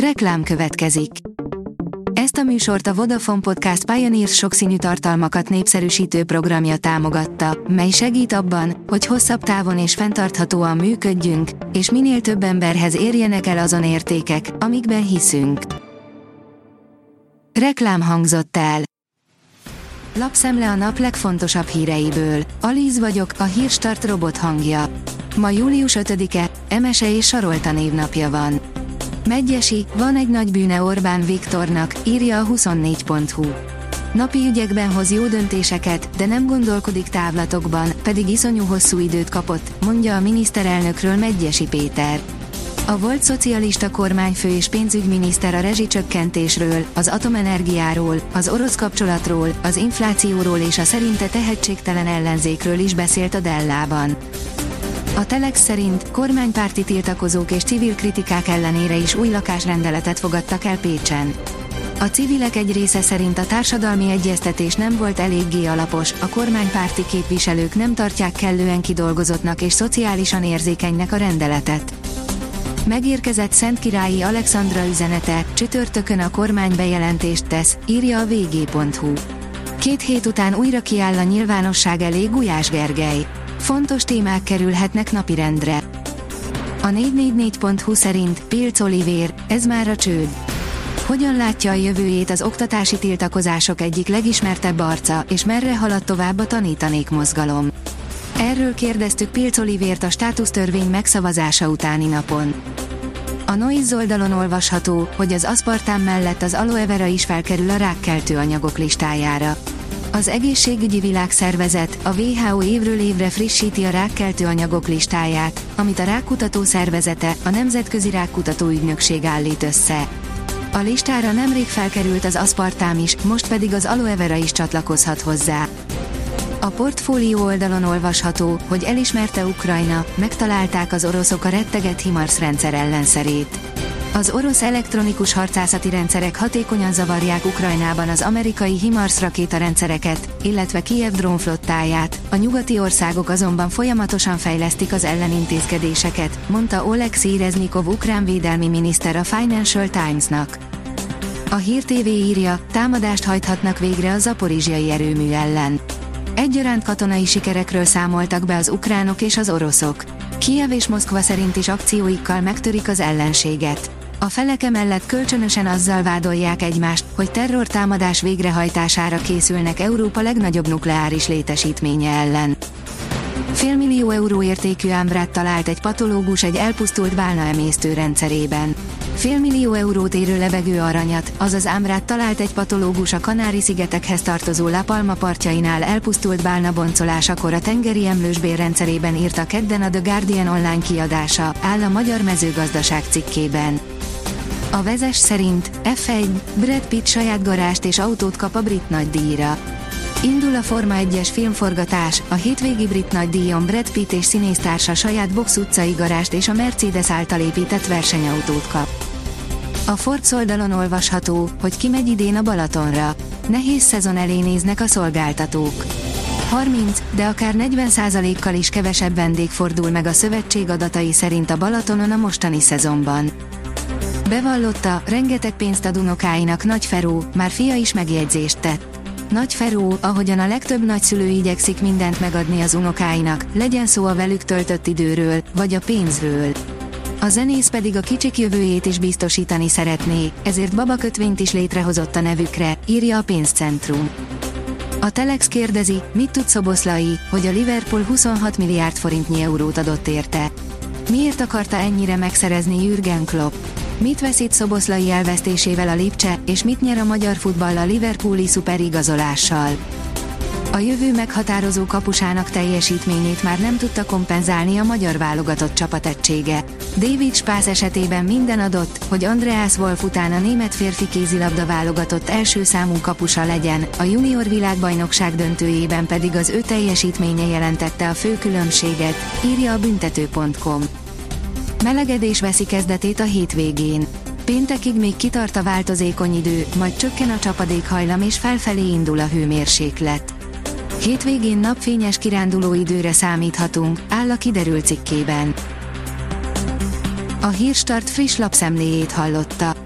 Reklám következik. Ezt a műsort a Vodafone Podcast Pioneers sokszínű tartalmakat népszerűsítő programja támogatta, mely segít abban, hogy hosszabb távon és fenntarthatóan működjünk, és minél több emberhez érjenek el azon értékek, amikben hiszünk. Reklám hangzott el. Lapszemle a nap legfontosabb híreiből. Alíz vagyok, a hírstart robot hangja. Ma július 5-e, Emese és Sarolta névnapja van. Megyesi, van egy nagy bűne Orbán Viktornak, írja a 24.hu. Napi ügyekben hoz jó döntéseket, de nem gondolkodik távlatokban, pedig iszonyú hosszú időt kapott, mondja a miniszterelnökről Megyesi Péter. A volt szocialista kormányfő és pénzügyminiszter a rezsicsökkentésről, az atomenergiáról, az orosz kapcsolatról, az inflációról és a szerinte tehetségtelen ellenzékről is beszélt a Dellában. A Telex szerint kormánypárti tiltakozók és civil kritikák ellenére is új lakásrendeletet fogadtak el Pécsen. A civilek egy része szerint a társadalmi egyeztetés nem volt eléggé alapos, a kormánypárti képviselők nem tartják kellően kidolgozottnak és szociálisan érzékenynek a rendeletet. Megérkezett Szentkirályi Alexandra üzenete, csütörtökön a kormány bejelentést tesz, írja a vg.hu. Két hét után újra kiáll a nyilvánosság elé Gulyás Gergely. Fontos témák kerülhetnek napirendre. A 444.hu szerint Pilc Olivér, ez már a csőd. Hogyan látja a jövőjét az oktatási tiltakozások egyik legismertebb arca, és merre halad tovább a tanítanék mozgalom? Erről kérdeztük Pilc Olivért a státusztörvény megszavazása utáni napon. A Noiz oldalon olvasható, hogy az aszpartán mellett az aloe vera is felkerül a rákkeltő anyagok listájára. Az Egészségügyi Világszervezet, a WHO évről évre frissíti a rákkeltő anyagok listáját, amit a rákutató szervezete, a Nemzetközi Rákutató Ügynökség állít össze. A listára nemrég felkerült az aszpartám is, most pedig az aloe vera is csatlakozhat hozzá. A portfólió oldalon olvasható, hogy elismerte Ukrajna, megtalálták az oroszok a retteget HIMARS rendszer ellenszerét. Az orosz elektronikus harcászati rendszerek hatékonyan zavarják Ukrajnában az amerikai HIMARS rakétarendszereket, illetve Kiev drónflottáját, a nyugati országok azonban folyamatosan fejlesztik az ellenintézkedéseket, mondta Oleg Szíreznikov ukrán védelmi miniszter a Financial Times-nak. A Hír TV írja, támadást hajthatnak végre a zaporizsiai erőmű ellen. Egyaránt katonai sikerekről számoltak be az ukránok és az oroszok. Kiev és Moszkva szerint is akcióikkal megtörik az ellenséget. A felek emellett kölcsönösen azzal vádolják egymást, hogy terrortámadás végrehajtására készülnek Európa legnagyobb nukleáris létesítménye ellen. Félmillió euró értékű ámbrát talált egy patológus egy elpusztult bálna emésztő rendszerében. Félmillió eurót érő levegő aranyat, azaz ámrát talált egy patológus a Kanári-szigetekhez tartozó La Palma partjainál elpusztult bálna boncolásakor a tengeri emlős bérrendszerében írta kedden a The Guardian online kiadása, áll a Magyar Mezőgazdaság cikkében. A vezes szerint F1, Brad Pitt saját garást és autót kap a brit nagydíjra. Indul a Forma 1-es filmforgatás, a hétvégi brit nagydíjon Brad Pitt és színésztársa saját box utcai garást és a Mercedes által épített versenyautót kap. A Forbes oldalon olvasható, hogy kimegy idén a Balatonra. Nehéz szezon elé néznek a szolgáltatók. 30, de akár 40%-kal is kevesebb vendég fordul meg a szövetség adatai szerint a Balatonon a mostani szezonban. Bevallotta, rengeteg pénzt ad unokáinak Nagy Feró, már fia is megjegyzést tett. Nagy Feró, ahogyan a legtöbb nagyszülő igyekszik mindent megadni az unokáinak, legyen szó a velük töltött időről, vagy a pénzről. A zenész pedig a kicsik jövőjét is biztosítani szeretné, ezért babakötvényt is létrehozott a nevükre, írja a pénzcentrum. A Telex kérdezi, mit tud Szoboszlai, hogy a Liverpool 26 milliárd forintnyi eurót adott érte. Miért akarta ennyire megszerezni Jürgen Klopp? Mit veszít Szoboszlai elvesztésével a Lipcse, és mit nyer a magyar futball a Liverpooli szuperigazolással? A jövő meghatározó kapusának teljesítményét már nem tudta kompenzálni a magyar válogatott csapategysége. David Spász esetében minden adott, hogy Andreas Wolf után a német férfi kézilabda válogatott első számú kapusa legyen, a junior világbajnokság döntőjében pedig az ő teljesítménye jelentette a fő különbséget, írja a büntető.com. Melegedés veszi kezdetét a hétvégén. Péntekig még kitart a változékony idő, majd csökken a csapadékhajlam és felfelé indul a hőmérséklet. Hétvégén napfényes kiránduló időre számíthatunk, áll a kiderült cikkében. A Hírstart friss lapszemléjét hallotta.